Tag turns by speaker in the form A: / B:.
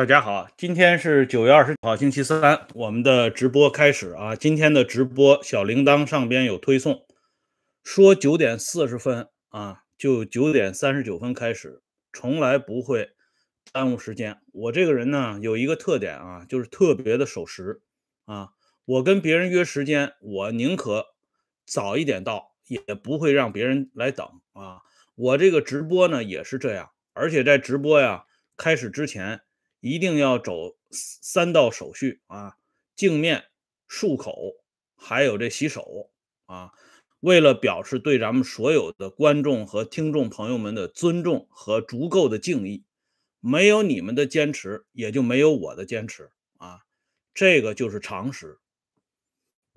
A: 大家好，今天是九月二十号，星期三，我们的直播开始啊。今天的直播小铃铛上边有推送，说九点四十分啊，就九点三十九分开始，从来不会耽误时间。我这个人呢，有一个特点啊，就是特别的守时啊。我跟别人约时间，我宁可早一点到，也不会让别人来等啊。我这个直播呢也是这样，而且在直播呀开始之前。一定要走三道手续啊，镜面、漱口，还有这洗手啊。为了表示对咱们所有的观众和听众朋友们的尊重和足够的敬意，没有你们的坚持，也就没有我的坚持啊。这个就是常识